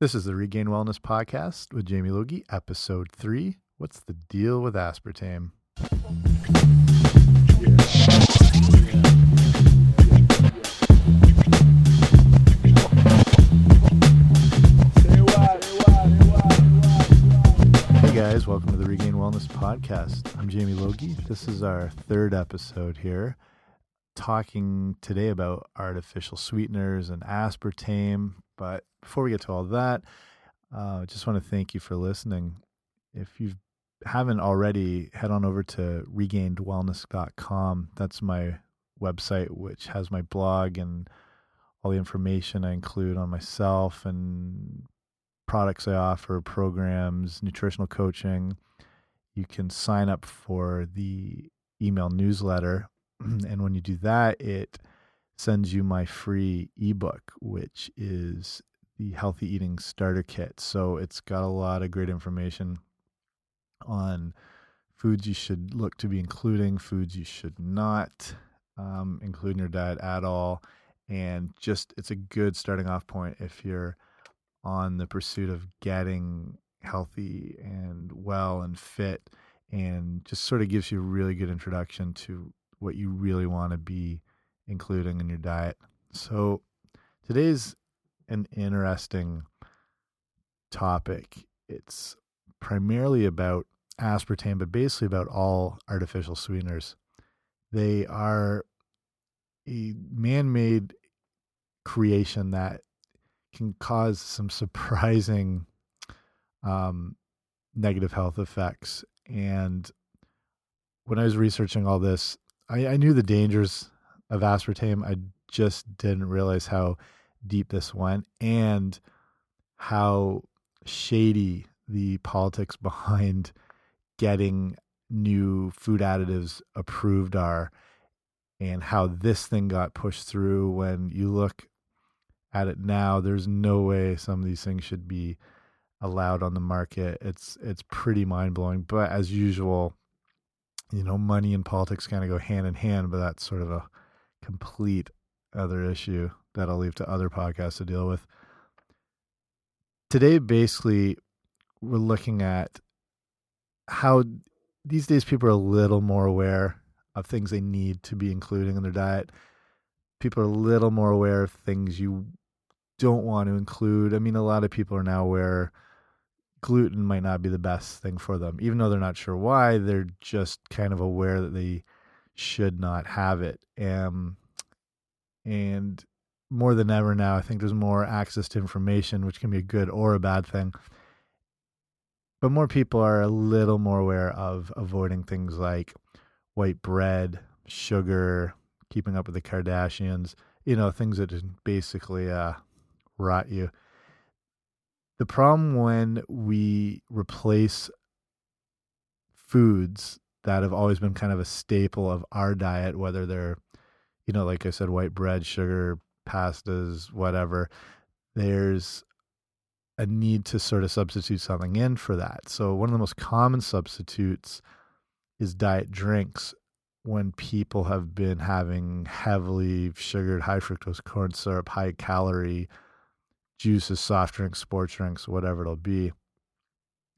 This is the Regained Wellness Podcast with Jamie Logie, episode three. What's the deal with aspartame? Hey guys, welcome to the Regained Wellness Podcast. I'm Jamie Logie. This is our third episode here, talking today about artificial sweeteners and aspartame. But before we get to all that, uh, I just want to thank you for listening. If you haven't already, head on over to regainedwellness.com. That's my website, which has my blog and all the information I include on myself and products I offer, programs, nutritional coaching. You can sign up for the email newsletter. And when you do that, it sends you my free ebook, which is the Healthy Eating Starter Kit. So it's got a lot of great information on foods you should look to be including, foods you should not um, include in your diet at all. And just, it's a good starting off point if you're on the pursuit of getting healthy and well and fit and just sort of gives you a really good introduction to what you really want to be including in your diet. So today's an interesting topic. It's primarily about aspartame, but basically about all artificial sweeteners. They are a man made creation that can cause some surprising um, negative health effects. And when I was researching all this, I, I knew the dangers of aspartame. I just didn't realize how deep this went and how shady the politics behind getting new food additives approved are and how this thing got pushed through when you look at it now there's no way some of these things should be allowed on the market it's it's pretty mind-blowing but as usual you know money and politics kind of go hand in hand but that's sort of a complete other issue that I'll leave to other podcasts to deal with today basically we're looking at how these days people are a little more aware of things they need to be including in their diet people are a little more aware of things you don't want to include. I mean, a lot of people are now aware gluten might not be the best thing for them, even though they're not sure why. They're just kind of aware that they should not have it. Um, and more than ever now, I think there's more access to information, which can be a good or a bad thing. But more people are a little more aware of avoiding things like white bread, sugar, keeping up with the Kardashians, you know, things that basically uh, rot you. The problem when we replace foods that have always been kind of a staple of our diet, whether they're, you know, like I said, white bread, sugar, pastas, whatever, there's a need to sort of substitute something in for that. So, one of the most common substitutes is diet drinks when people have been having heavily sugared, high fructose corn syrup, high calorie juices, soft drinks, sports drinks, whatever it'll be.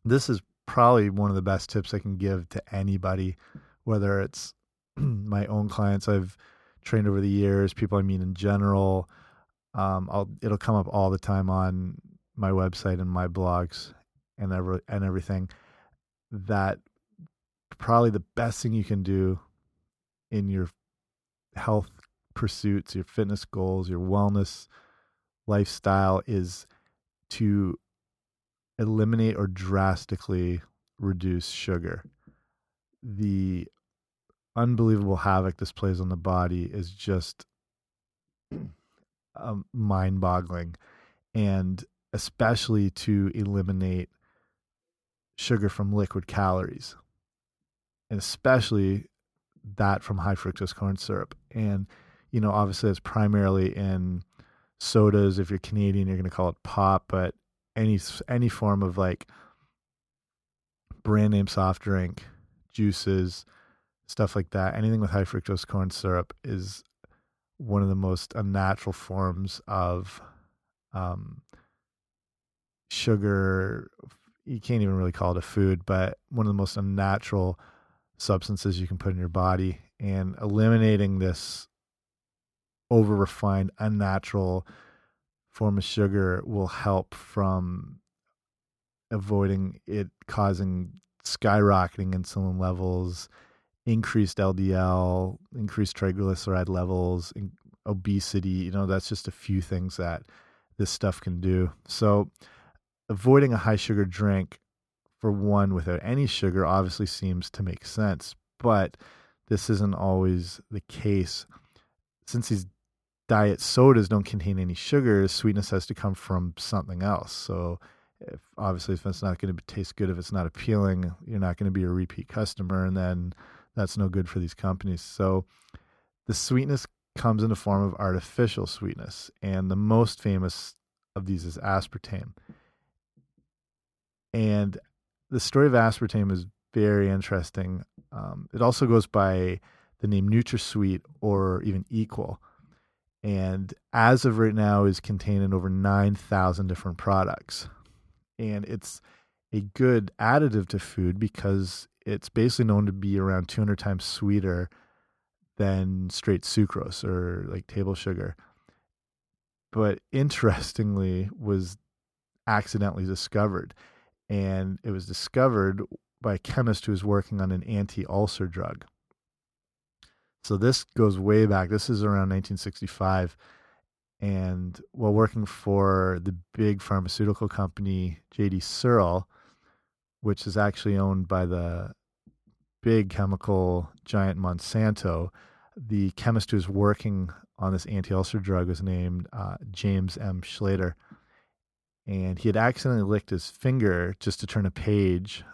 This is probably one of the best tips I can give to anybody, whether it's my own clients I've trained over the years, people I meet in general. Um, it'll come up all the time on my website and my blogs and every, and everything. That probably the best thing you can do in your health pursuits, your fitness goals, your wellness lifestyle is to eliminate or drastically reduce sugar. The unbelievable havoc this plays on the body is just um, mind boggling. And especially to eliminate sugar from liquid calories, and especially that from high fructose corn syrup. And, you know, obviously, it's primarily in sodas. If you're Canadian, you're going to call it pop, but any any form of like brand name soft drink, juices, stuff like that, anything with high fructose corn syrup is one of the most unnatural forms of um, sugar. You can't even really call it a food, but one of the most unnatural substances you can put in your body. And eliminating this over refined, unnatural form of sugar will help from avoiding it causing skyrocketing insulin levels, increased LDL, increased triglyceride levels, obesity. You know, that's just a few things that this stuff can do. So, avoiding a high sugar drink for one without any sugar obviously seems to make sense, but this isn't always the case. Since these diet sodas don't contain any sugars, sweetness has to come from something else. So, if obviously if it's not going to taste good if it's not appealing you're not going to be a repeat customer and then that's no good for these companies. So the sweetness comes in the form of artificial sweetness and the most famous of these is aspartame. And the story of aspartame is very interesting. Um, it also goes by the name NutraSweet or even Equal and as of right now is contained in over 9,000 different products and it's a good additive to food because it's basically known to be around 200 times sweeter than straight sucrose or like table sugar. But interestingly, was accidentally discovered, and it was discovered by a chemist who was working on an anti-ulcer drug. So this goes way back. This is around 1965, and while working for the big pharmaceutical company G.D. Searle, which is actually owned by the big chemical giant Monsanto, the chemist who was working on this anti-ulcer drug was named uh, James M. Schlatter, and he had accidentally licked his finger just to turn a page,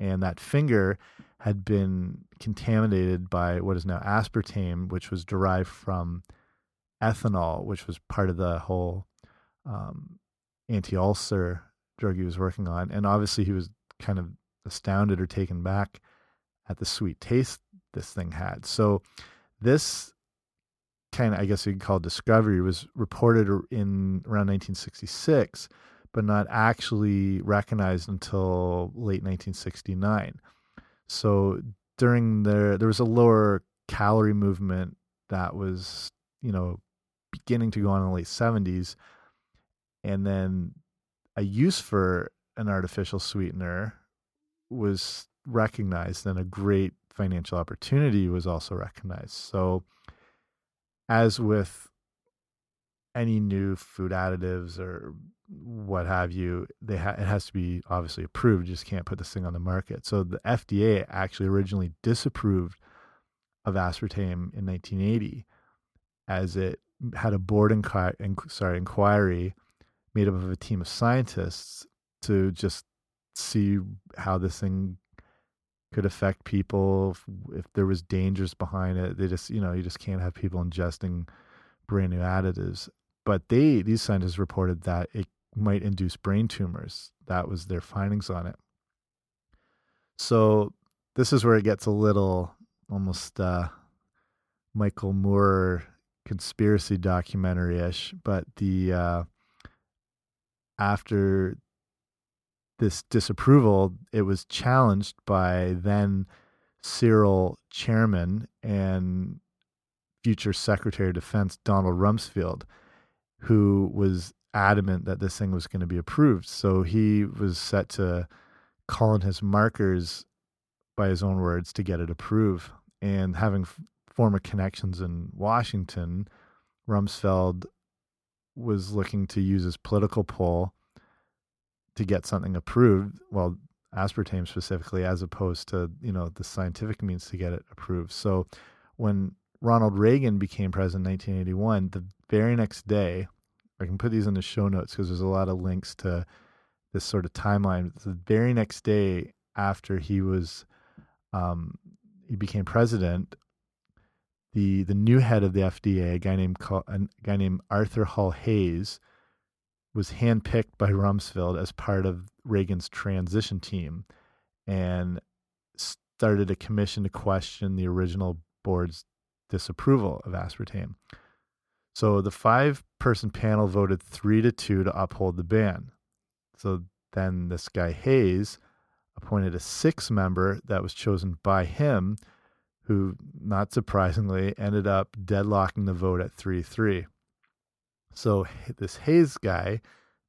and that finger had been contaminated by what is now aspartame, which was derived from ethanol, which was part of the whole um, anti ulcer drug he was working on. And obviously, he was kind of astounded or taken back at the sweet taste this thing had. So, this kind of, I guess you could call discovery, was reported in around 1966, but not actually recognized until late 1969. So, during the, there was a lower calorie movement that was, you know, beginning to go on in the late 70s. And then a use for an artificial sweetener was recognized, and a great financial opportunity was also recognized. So, as with any new food additives or what have you, they ha it has to be obviously approved. You just can't put this thing on the market. So the FDA actually originally disapproved of aspartame in 1980 as it had a board inqui- inqu- sorry, inquiry made up of a team of scientists to just see how this thing could affect people if, if, there was dangers behind it they just you know you just can't have people ingesting brand new additives but they these scientists reported that it might induce brain tumors. That was their findings on it. So this is where it gets a little almost uh, michael moore conspiracy documentary ish, but the uh, after this disapproval, it was challenged by then Searle chairman and future Secretary of Defense Donald Rumsfeld, who was adamant that this thing was going to be approved. So he was set to call in his markers, by his own words, to get it approved. And having former connections in Washington, Rumsfeld was looking to use his political pull to get something approved. Well, aspartame specifically, as opposed to you know the scientific means to get it approved. So when Ronald Reagan became president in 1981, the very next day, I can put these in the show notes because there's a lot of links to this sort of timeline. The very next day after he was um, he became president, the the new head of the FDA, a guy named a guy named Arthur Hull Hayes, was handpicked by Rumsfeld as part of Reagan's transition team, and started a commission to question the original board's disapproval of aspartame. So the five person panel voted three to two to uphold the ban. So then this guy Hayes appointed a sixth member that was chosen by him, who, not surprisingly, ended up deadlocking the vote at 3 3. So this Hayes guy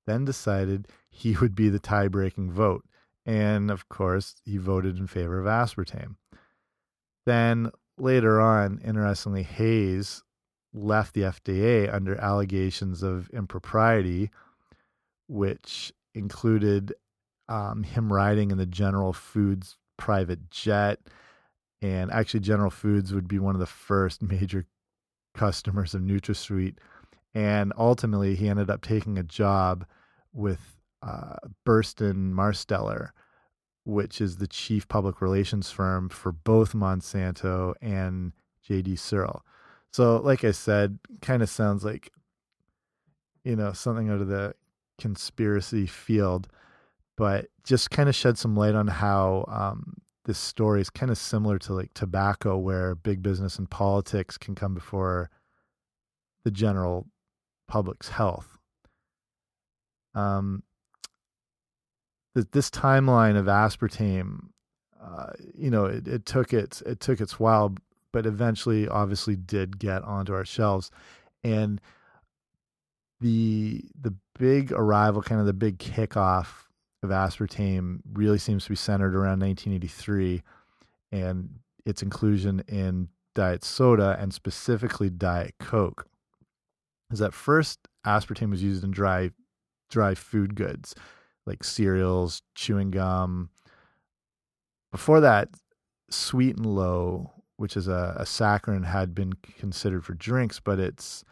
then decided he would be the tie breaking vote. And of course, he voted in favor of aspartame. Then later on, interestingly, Hayes left the FDA under allegations of impropriety, which included um, him riding in the General Foods private jet. And actually, General Foods would be one of the first major customers of NutraSweet. And ultimately, he ended up taking a job with uh, Burson-Marsteller, which is the chief public relations firm for both Monsanto and G.D. Searle. So, like I said, kind of sounds like, you know, something out of the conspiracy field, but just kind of shed some light on how um, this story is kind of similar to like tobacco, where big business and politics can come before the general public's health. Um, th- this timeline of aspartame, uh, you know, it, it took its it took its while, but eventually, obviously, did get onto our shelves, and the the big arrival, kind of the big kickoff of aspartame, really seems to be centered around 1983, and its inclusion in diet soda and specifically diet coke is that first aspartame was used in dry dry food goods like cereals, chewing gum. Before that, sweet and low, which is a, a saccharin, had been considered for drinks, but it's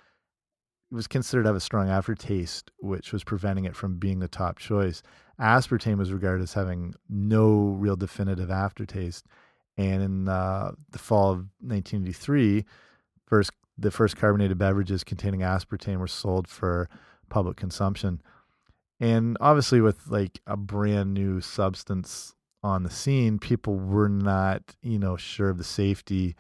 it was considered to have a strong aftertaste, which was preventing it from being the top choice. Aspartame was regarded as having no real definitive aftertaste. And in uh, the fall of 1983, first the first carbonated beverages containing aspartame were sold for public consumption. And obviously, with like a brand new substance on the scene, people were not, you know, sure of the safety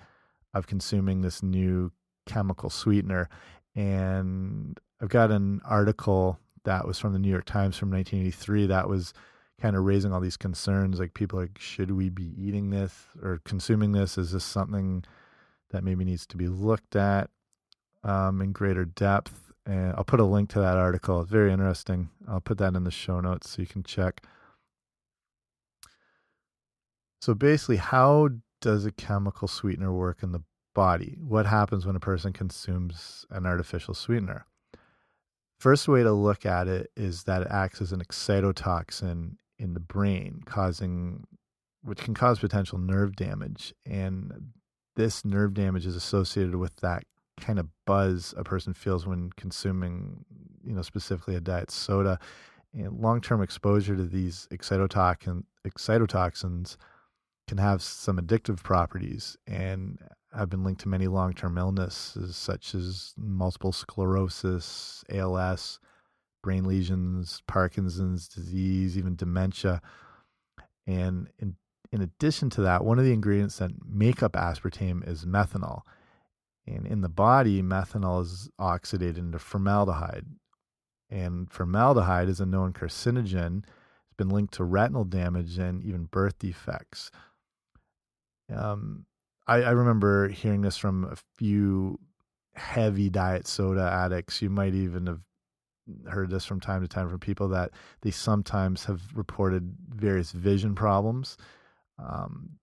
of consuming this new chemical sweetener. And I've got an article that was from the New York Times from 1983 that was kind of raising all these concerns. Like, people like, should we be eating this or consuming this? Is this something that maybe needs to be looked at um, in greater depth. And I'll put a link to that article. It's very interesting. I'll put that in the show notes so you can check. So basically, how does a chemical sweetener work in the body? What happens when a person consumes an artificial sweetener? First way to look at it is that it acts as an excitotoxin in the brain, causing which can cause potential nerve damage. And this nerve damage is associated with that kind of buzz a person feels when consuming, you know, specifically a diet soda. And long-term exposure to these excitotoxin, excitotoxins can have some addictive properties and have been linked to many long-term illnesses such as multiple sclerosis, ALS, brain lesions, Parkinson's disease, even dementia. And in in addition to that, one of the ingredients that make up aspartame is methanol. And in the body, methanol is oxidated into formaldehyde. And formaldehyde is a known carcinogen. It's been linked to retinal damage and even birth defects. Um, I, I remember hearing this from a few heavy diet soda addicts. You might even have heard this from time to time from people that they sometimes have reported various vision problems um,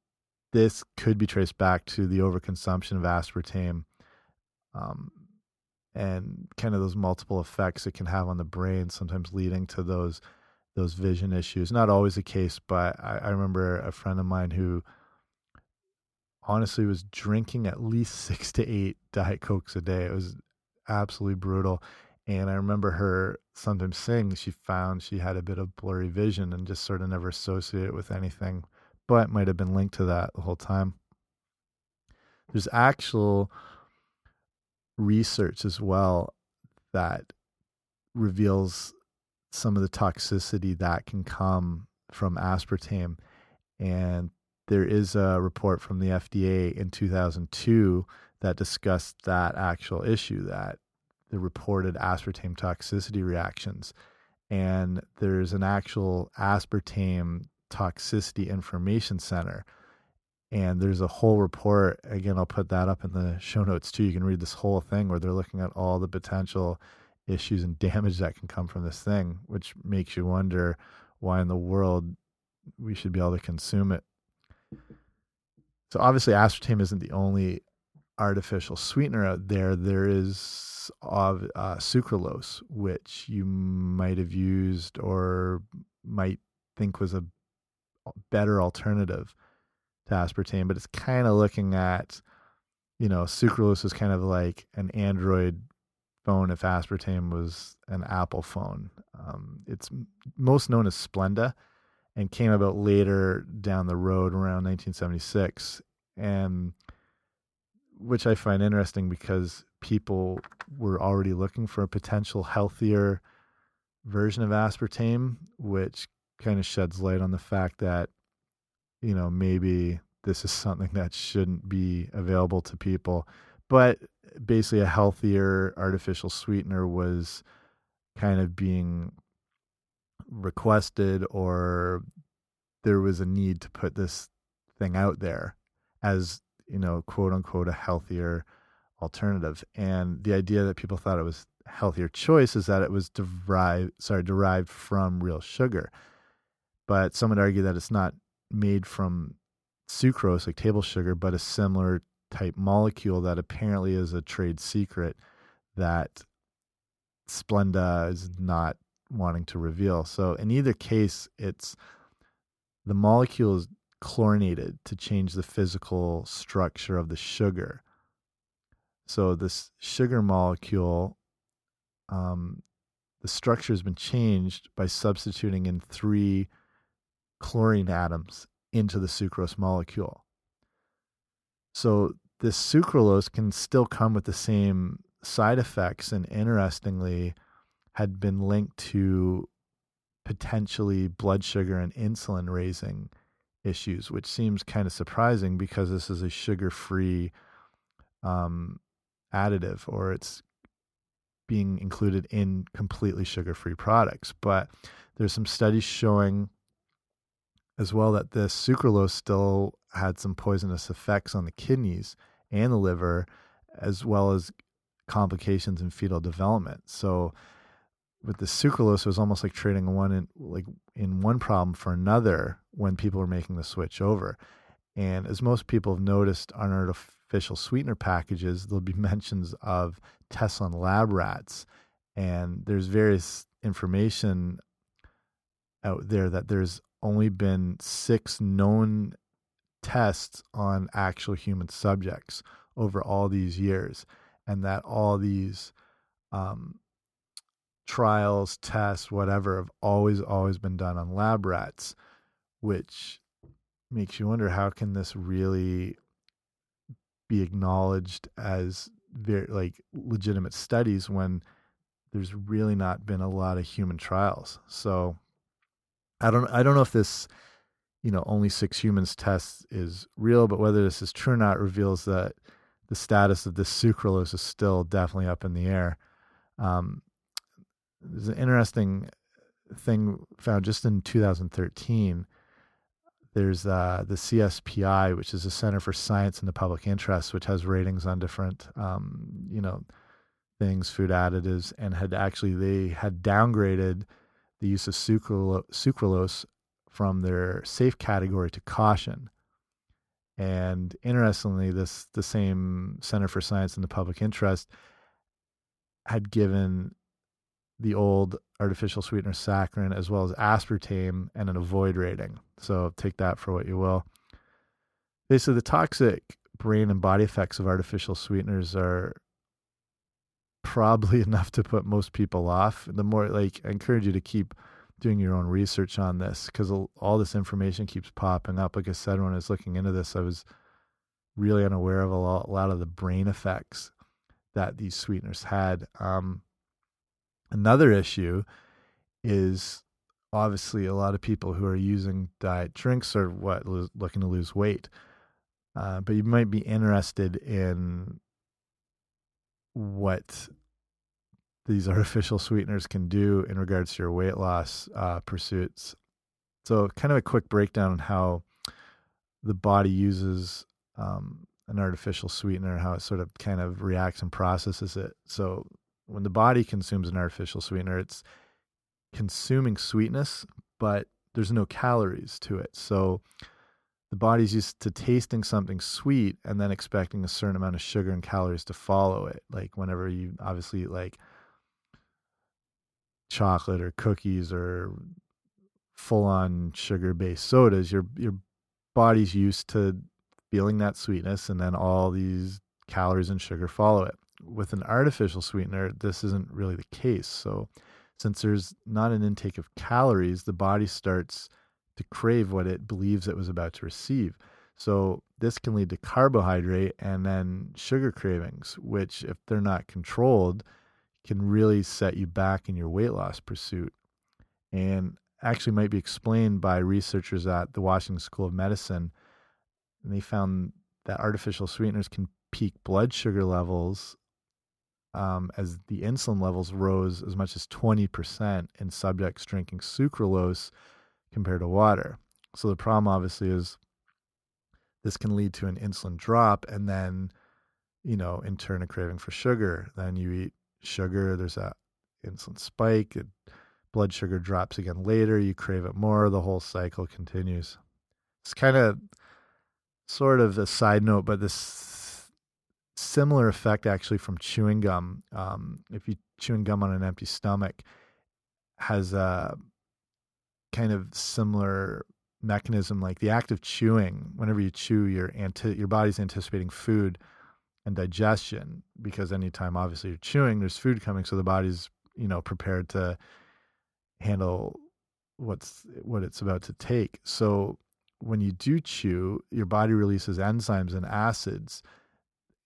this could be traced back to the overconsumption of aspartame um, and kind of those multiple effects it can have on the brain, sometimes leading to those those vision issues. Not always the case, but I, I remember a friend of mine who honestly was drinking at least six to eight Diet Cokes a day. It was absolutely brutal. And I remember her sometimes saying she found she had a bit of blurry vision and just sort of never associated it with anything but might have been linked to that the whole time. There's actual research as well that reveals some of the toxicity that can come from aspartame. And there is a report from the FDA in 2002 that discussed that actual issue that the reported aspartame toxicity reactions. and there's an actual aspartame toxicity information center and there's a whole report again i'll put that up in the show notes too you can read this whole thing where they're looking at all the potential issues and damage that can come from this thing which makes you wonder why in the world we should be able to consume it so obviously aspartame isn't the only artificial sweetener out there there is of uh, sucralose which you might have used or might think was a better alternative to aspartame, but it's kind of looking at, you know, sucralose is kind of like an Android phone if aspartame was an Apple phone. Um, it's most known as Splenda and came about later down the road around 1976. And which I find interesting because people were already looking for a potential healthier version of aspartame, which kind of sheds light on the fact that you know, maybe this is something that shouldn't be available to people. But basically, a healthier artificial sweetener was kind of being requested, or there was a need to put this thing out there as, you know, quote unquote, a healthier alternative. And the idea that people thought it was healthier choice is that it was derived sorry derived from real sugar but some would argue that it's not made from sucrose, like table sugar, but a similar type molecule that apparently is a trade secret that Splenda is not wanting to reveal. So in either case, it's the molecule is chlorinated to change the physical structure of the sugar. So this sugar molecule, um, the structure has been changed by substituting in three chlorine atoms into the sucrose molecule. So this sucralose can still come with the same side effects and interestingly had been linked to potentially blood sugar and insulin raising issues, which seems kind of surprising because this is a sugar free um, additive or it's being included in completely sugar free products. But there's some studies showing as well that this sucralose still had some poisonous effects on the kidneys and the liver, as well as complications in fetal development. So with the sucralose, it was almost like trading one in like in one problem for another when people were making the switch over. And as most people have noticed on artificial sweetener packages, there'll be mentions of tests on lab rats, and there's various information out there that there's only been six known tests on actual human subjects over all these years, and that all these um, trials, tests, whatever, have always, always been done on lab rats, which makes you wonder how can this really be acknowledged as very like legitimate studies when there's really not been a lot of human trials. So I don't I don't know if this you know only six humans test is real, but whether this is true or not reveals that the status of this sucralose is still definitely up in the air. Um, there's an interesting thing found just in 2013. There's uh, the CSPI, which is the Center for Science and the Public Interest, which has ratings on different, um, you know, things, food additives, and had actually they had downgraded the use of sucralose from their safe category to caution. And interestingly, this the same Center for Science and the Public Interest had given the old artificial sweetener saccharin as well as aspartame and an avoid rating. So take that for what you will. Basically, the toxic brain and body effects of artificial sweeteners are probably enough to put most people off. The more like I encourage you to keep doing your own research on this because all this information keeps popping up. Like I said, when I was looking into this, I was really unaware of a lot, a lot of the brain effects that these sweeteners had. Um, another issue is obviously a lot of people who are using diet drinks are what looking to lose weight. Uh, but you might be interested in what these artificial sweeteners can do in regards to your weight loss uh, pursuits. So, kind of a quick breakdown on how the body uses um, an artificial sweetener, how it sort of kind of reacts and processes it. So, when the body consumes an artificial sweetener, it's consuming sweetness, but there's no calories to it. So, the body's used to tasting something sweet and then expecting a certain amount of sugar and calories to follow it. Like whenever you obviously eat like chocolate or cookies or full on sugar based sodas, your your body's used to feeling that sweetness and then all these calories and sugar follow it. With an artificial sweetener, this isn't really the case. So since there's not an intake of calories, the body starts to crave what it believes it was about to receive. So this can lead to carbohydrate and then sugar cravings, which if they're not controlled, can really set you back in your weight loss pursuit. And actually might be explained by researchers at the Washington School of Medicine. And they found that artificial sweeteners can peak blood sugar levels um, as the insulin levels rose as much as 20% in subjects drinking sucralose compared to water. So the problem obviously is this can lead to an insulin drop and then, you know, in turn a craving for sugar. Then you eat sugar, there's a insulin spike, it, blood sugar drops again later, you crave it more, the whole cycle continues. It's kind of sort of a side note, but this similar effect actually from chewing gum. Um, if you chewing gum on an empty stomach, has a kind of similar mechanism like the act of chewing whenever you chew your your body's anticipating food and digestion because anytime obviously you're chewing there's food coming so the body's you know prepared to handle what's what it's about to take so when you do chew your body releases enzymes and acids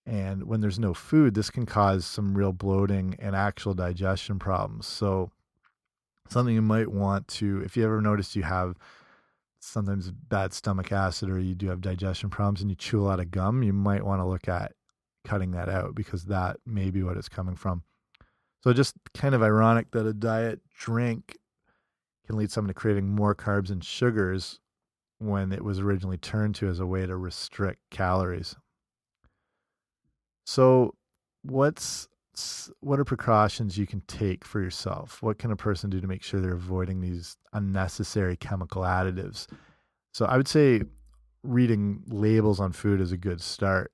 and when there's no food this can cause some real bloating and actual digestion problems so something you might want to, if you ever notice you have sometimes bad stomach acid or you do have digestion problems and you chew a lot of gum, you might want to look at cutting that out because that may be what it's coming from. So just kind of ironic that a diet drink can lead someone to craving more carbs and sugars when it was originally turned to as a way to restrict calories. So what's what are precautions you can take for yourself? What can a person do to make sure they're avoiding these unnecessary chemical additives? So I would say reading labels on food is a good start.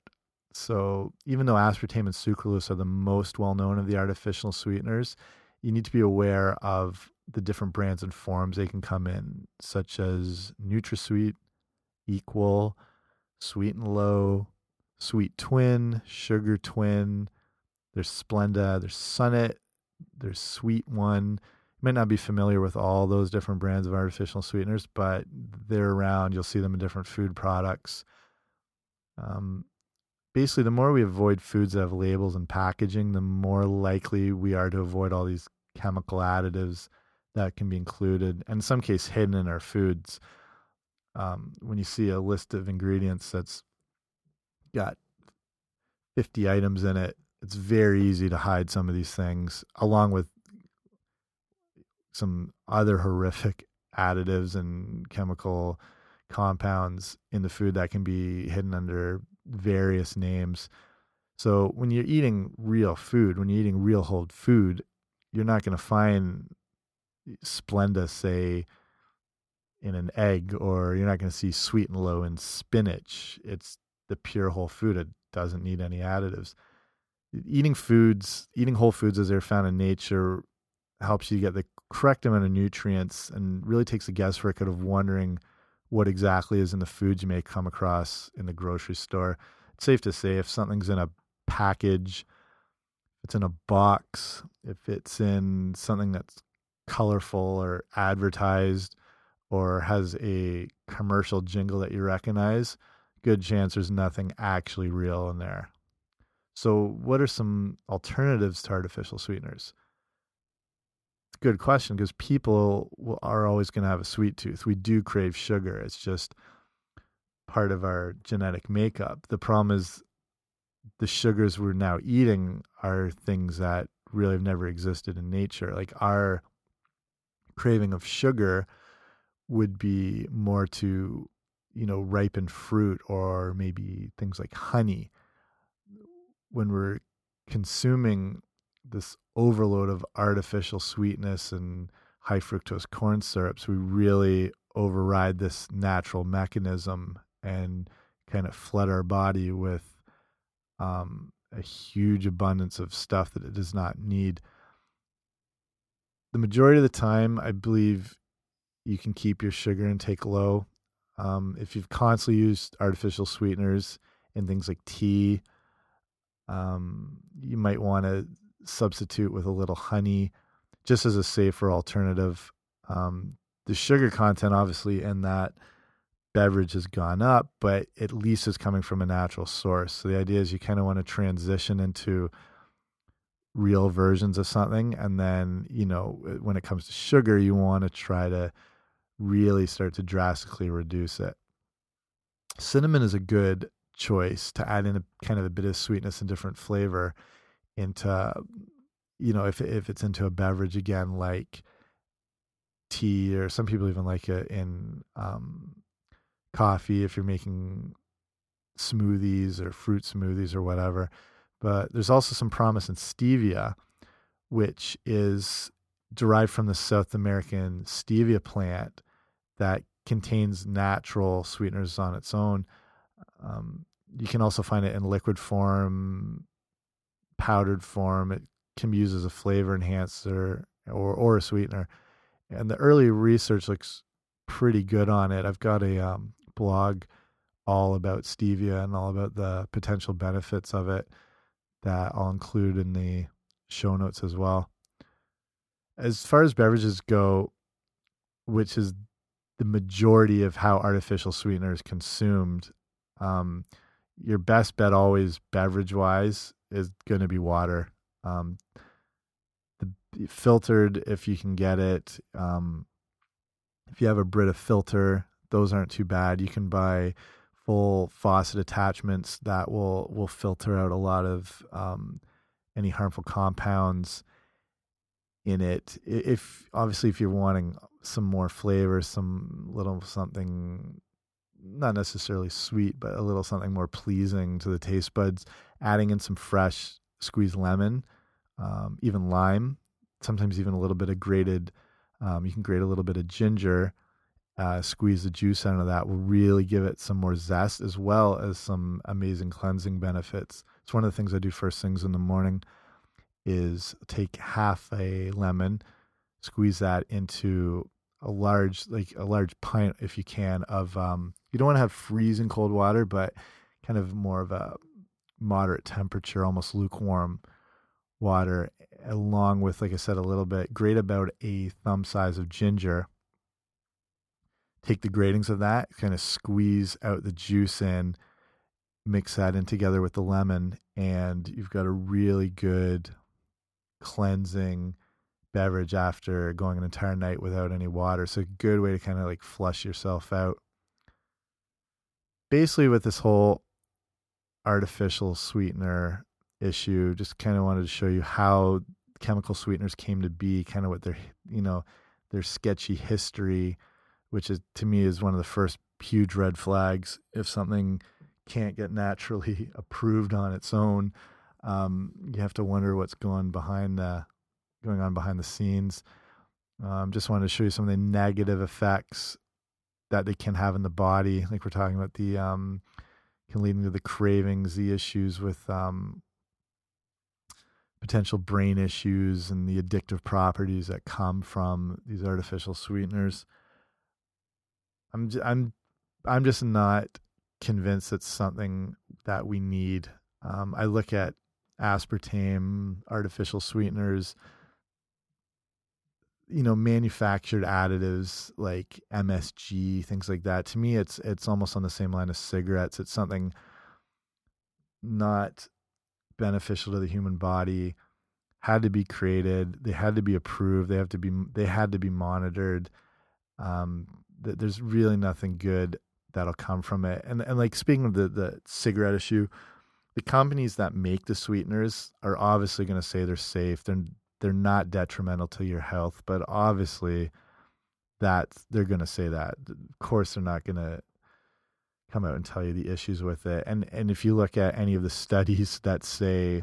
So even though aspartame and sucralose are the most well known of the artificial sweeteners, you need to be aware of the different brands and forms they can come in, such as NutraSweet, Equal, Sweet and Low, Sweet Twin, Sugar Twin, there's Splenda, there's Sunett, there's Sweet One. You might not be familiar with all those different brands of artificial sweeteners, but they're around. You'll see them in different food products. Um, basically, the more we avoid foods that have labels and packaging, the more likely we are to avoid all these chemical additives that can be included, and in some case, hidden in our foods. Um, when you see a list of ingredients that's got 50 items in it, it's very easy to hide some of these things along with some other horrific additives and chemical compounds in the food that can be hidden under various names. So when you're eating real food, when you're eating real whole food, you're not going to find Splenda, say, in an egg, or you're not going to see sweet and low in spinach. It's the pure whole food. It doesn't need any additives eating foods, eating whole foods as they're found in nature helps you get the correct amount of nutrients and really takes the guesswork out of wondering what exactly is in the foods you may come across in the grocery store. It's safe to say if something's in a package, it's in a box, if it's in something that's colorful or advertised or has a commercial jingle that you recognize, good chance there's nothing actually real in there. So, what are some alternatives to artificial sweeteners? Good question because people are always going to have a sweet tooth. We do crave sugar. It's just part of our genetic makeup. The problem is the sugars we're now eating are things that really have never existed in nature. Like our craving of sugar would be more to, you know, ripened fruit or maybe things like honey. When we're consuming this overload of artificial sweetness and high fructose corn syrups, we really override this natural mechanism and kind of flood our body with um, a huge abundance of stuff that it does not need. The majority of the time, I believe you can keep your sugar intake low. Um, if you've constantly used artificial sweeteners in things like tea, um, you might want to substitute with a little honey just as a safer alternative. Um, the sugar content, obviously, in that beverage has gone up, but at least it's coming from a natural source. So the idea is you kind of want to transition into real versions of something. And then, you know, when it comes to sugar, you want to try to really start to drastically reduce it. Cinnamon is a good choice to add in a kind of a bit of sweetness and different flavor into, you know, if if it's into a beverage again, like tea, or some people even like it in um, coffee if you're making smoothies or fruit smoothies or whatever. But there's also some promise in stevia, which is derived from the South American stevia plant that contains natural sweeteners on its own. Um, you can also find it in liquid form, powdered form. It can be used as a flavor enhancer or or a sweetener. And the early research looks pretty good on it. I've got a um, blog all about stevia and all about the potential benefits of it that I'll include in the show notes as well. As far as beverages go, which is the majority of how artificial sweetener is consumed, um, your best bet always beverage wise is going to be water. Um, the filtered if you can get it. Um, if you have a Brita filter, those aren't too bad. You can buy full faucet attachments that will will filter out a lot of um, any harmful compounds in it. If obviously if you're wanting some more flavor, some little something not necessarily sweet, but a little something more pleasing to the taste buds, adding in some fresh squeezed lemon, um, even lime, sometimes even a little bit of grated. Um, you can grate a little bit of ginger uh, squeeze the juice out of that will really give it some more zest as well as some amazing cleansing benefits. It's one of the things I do first things in the morning is take half a lemon, squeeze that into a large like a large pint if you can of um you don't want to have freezing cold water but kind of more of a moderate temperature almost lukewarm water along with like I said a little bit grate about a thumb size of ginger. Take the gratings of that, kind of squeeze out the juice in, mix that in together with the lemon, and you've got a really good cleansing beverage after going an entire night without any water. So a good way to kind of like flush yourself out. Basically, with this whole artificial sweetener issue, just kind of wanted to show you how chemical sweeteners came to be, kind of what their you know their sketchy history which is to me is one of the first huge red flags. If something can't get naturally approved on its own, um, you have to wonder what's going behind the going on behind the scenes. Um, just wanted to show you some of the negative effects that they can have in the body. Like we're talking about the um, can lead into the cravings, the issues with um, potential brain issues, and the addictive properties that come from these artificial sweeteners. I'm I'm I'm just not convinced it's something that we need. Um, I look at aspartame, artificial sweeteners, you know, manufactured additives like MSG, things like that. To me, it's it's almost on the same line as cigarettes. It's something not beneficial to the human body. Had to be created. They had to be approved. They have to be. They had to be monitored. Um, there's really nothing good that'll come from it. And and like speaking of the the cigarette issue, the companies that make the sweeteners are obviously going to say they're safe. They're they're not detrimental to your health, but obviously that they're going to say that. Of course, they're not going to come out and tell you the issues with it. And and if you look at any of the studies that say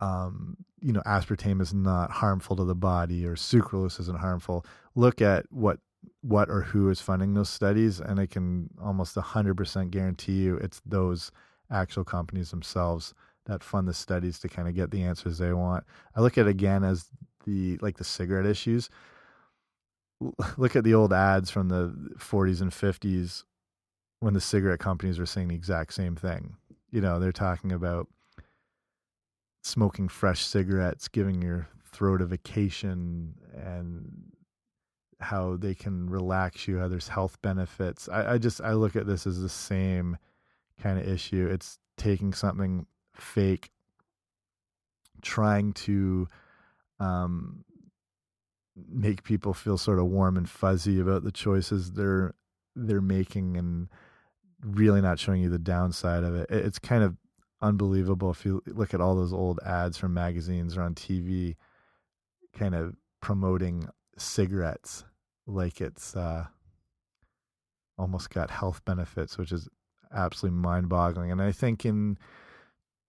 um, you know, aspartame is not harmful to the body or sucralose isn't harmful. Look at what what or who is funding those studies, and I can almost hundred percent guarantee you it's those actual companies themselves that fund the studies to kind of get the answers they want. I look at it again as the like the cigarette issues. Look at the old ads from the 40s and 50s when the cigarette companies were saying the exact same thing. You know, they're talking about smoking fresh cigarettes, giving your throat a vacation, and how they can relax you, how there's health benefits. I, I just I look at this as the same kind of issue. It's taking something fake, trying to um, make people feel sort of warm and fuzzy about the choices they're they're making, and really not showing you the downside of it. It's kind of unbelievable if you look at all those old ads from magazines or on TV, kind of promoting cigarettes like it's uh, almost got health benefits, which is absolutely mind boggling. And I think in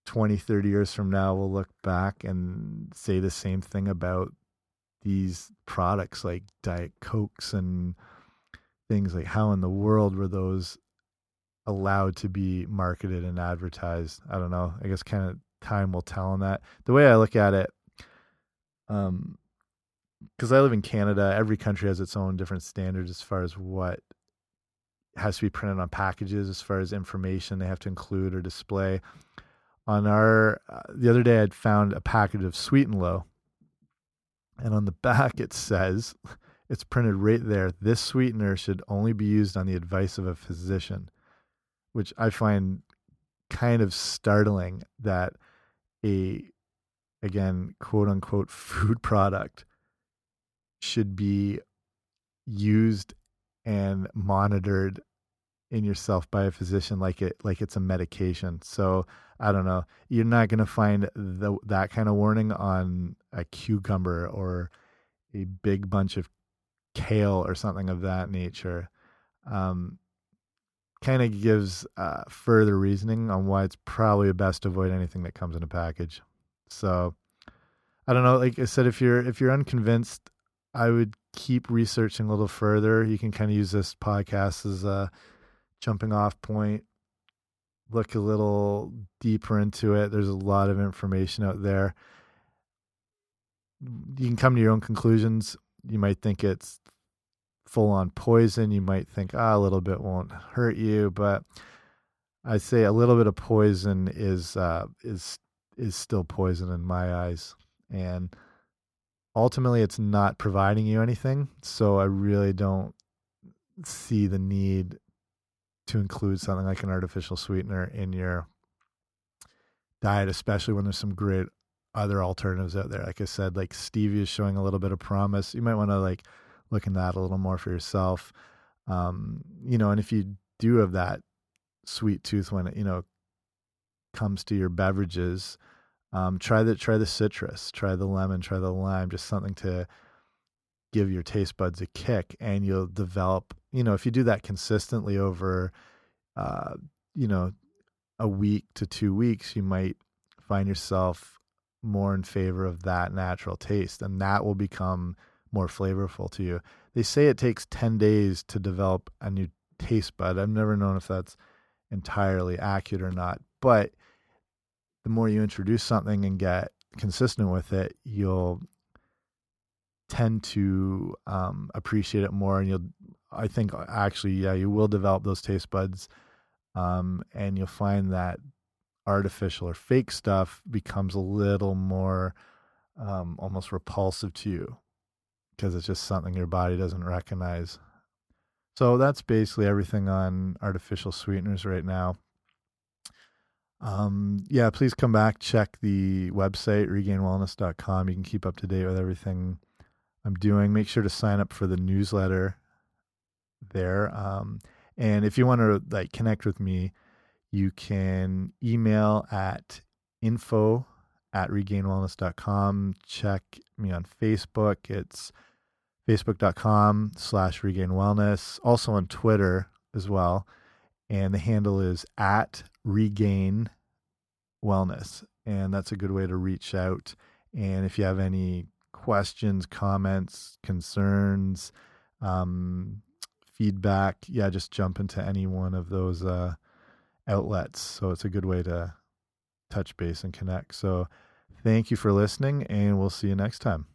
20, 30 years from now, we'll look back and say the same thing about these products like Diet Cokes and things like how in the world were those allowed to be marketed and advertised. I don't know. I guess kind of time will tell on that. The way I look at it, um, because I live in Canada, every country has its own different standards as far as what has to be printed on packages, as far as information they have to include or display. On our, uh, the other day, I'd found a package of Sweet and Low, and on the back it says, it's printed right there. This sweetener should only be used on the advice of a physician which I find kind of startling that a again quote unquote food product should be used and monitored in yourself by a physician like it like it's a medication. So I don't know. You're not going to find the, that kind of warning on a cucumber or a big bunch of kale or something of that nature. Um, kind of gives uh, further reasoning on why it's probably best to avoid anything that comes in a package. So I don't know. Like I said, if you're if you're unconvinced, I would keep researching a little further. You can kind of use this podcast as a jumping off point. Look a little deeper into it. There's a lot of information out there. You can come to your own conclusions. You might think it's full on poison, you might think, ah, a little bit won't hurt you, but I say a little bit of poison is uh, is is still poison in my eyes, and ultimately, it's not providing you anything. So I really don't see the need to include something like an artificial sweetener in your diet, especially when there's some great other alternatives out there. Like I said, like stevia is showing a little bit of promise. You might want to like look in that a little more for yourself. Um, you know, and if you do have that sweet tooth when it, you know, comes to your beverages, um, try the try the citrus, try the lemon, try the lime, just something to give your taste buds a kick, and you'll develop. You know, if you do that consistently over, uh, you know, a week to two weeks, you might find yourself more in favor of that natural taste, and that will become more flavorful to you. They say it takes 10 days to develop a new taste bud. I've never known if that's entirely accurate or not, but the more you introduce something and get consistent with it, you'll tend to um, appreciate it more and you'll i think actually yeah you will develop those taste buds um, and you'll find that artificial or fake stuff becomes a little more um, almost repulsive to you because it's just something your body doesn't recognize. So that's basically everything on artificial sweeteners right now. Um, yeah, please come back, check the website, regainedwellness.com. You can keep up to date with everything I'm doing. Make sure to sign up for the newsletter there. Um, and if you want to like connect with me, You can email at info at regainedwellness.com. Check me on Facebook. It's facebook.com slash regained wellness. Also on Twitter as well. And the handle is at regained wellness. And that's a good way to reach out. And if you have any questions, comments, concerns, um, feedback, yeah, just jump into any one of those uh, outlets. So it's a good way to touch base and connect. So thank you for listening, and we'll see you next time.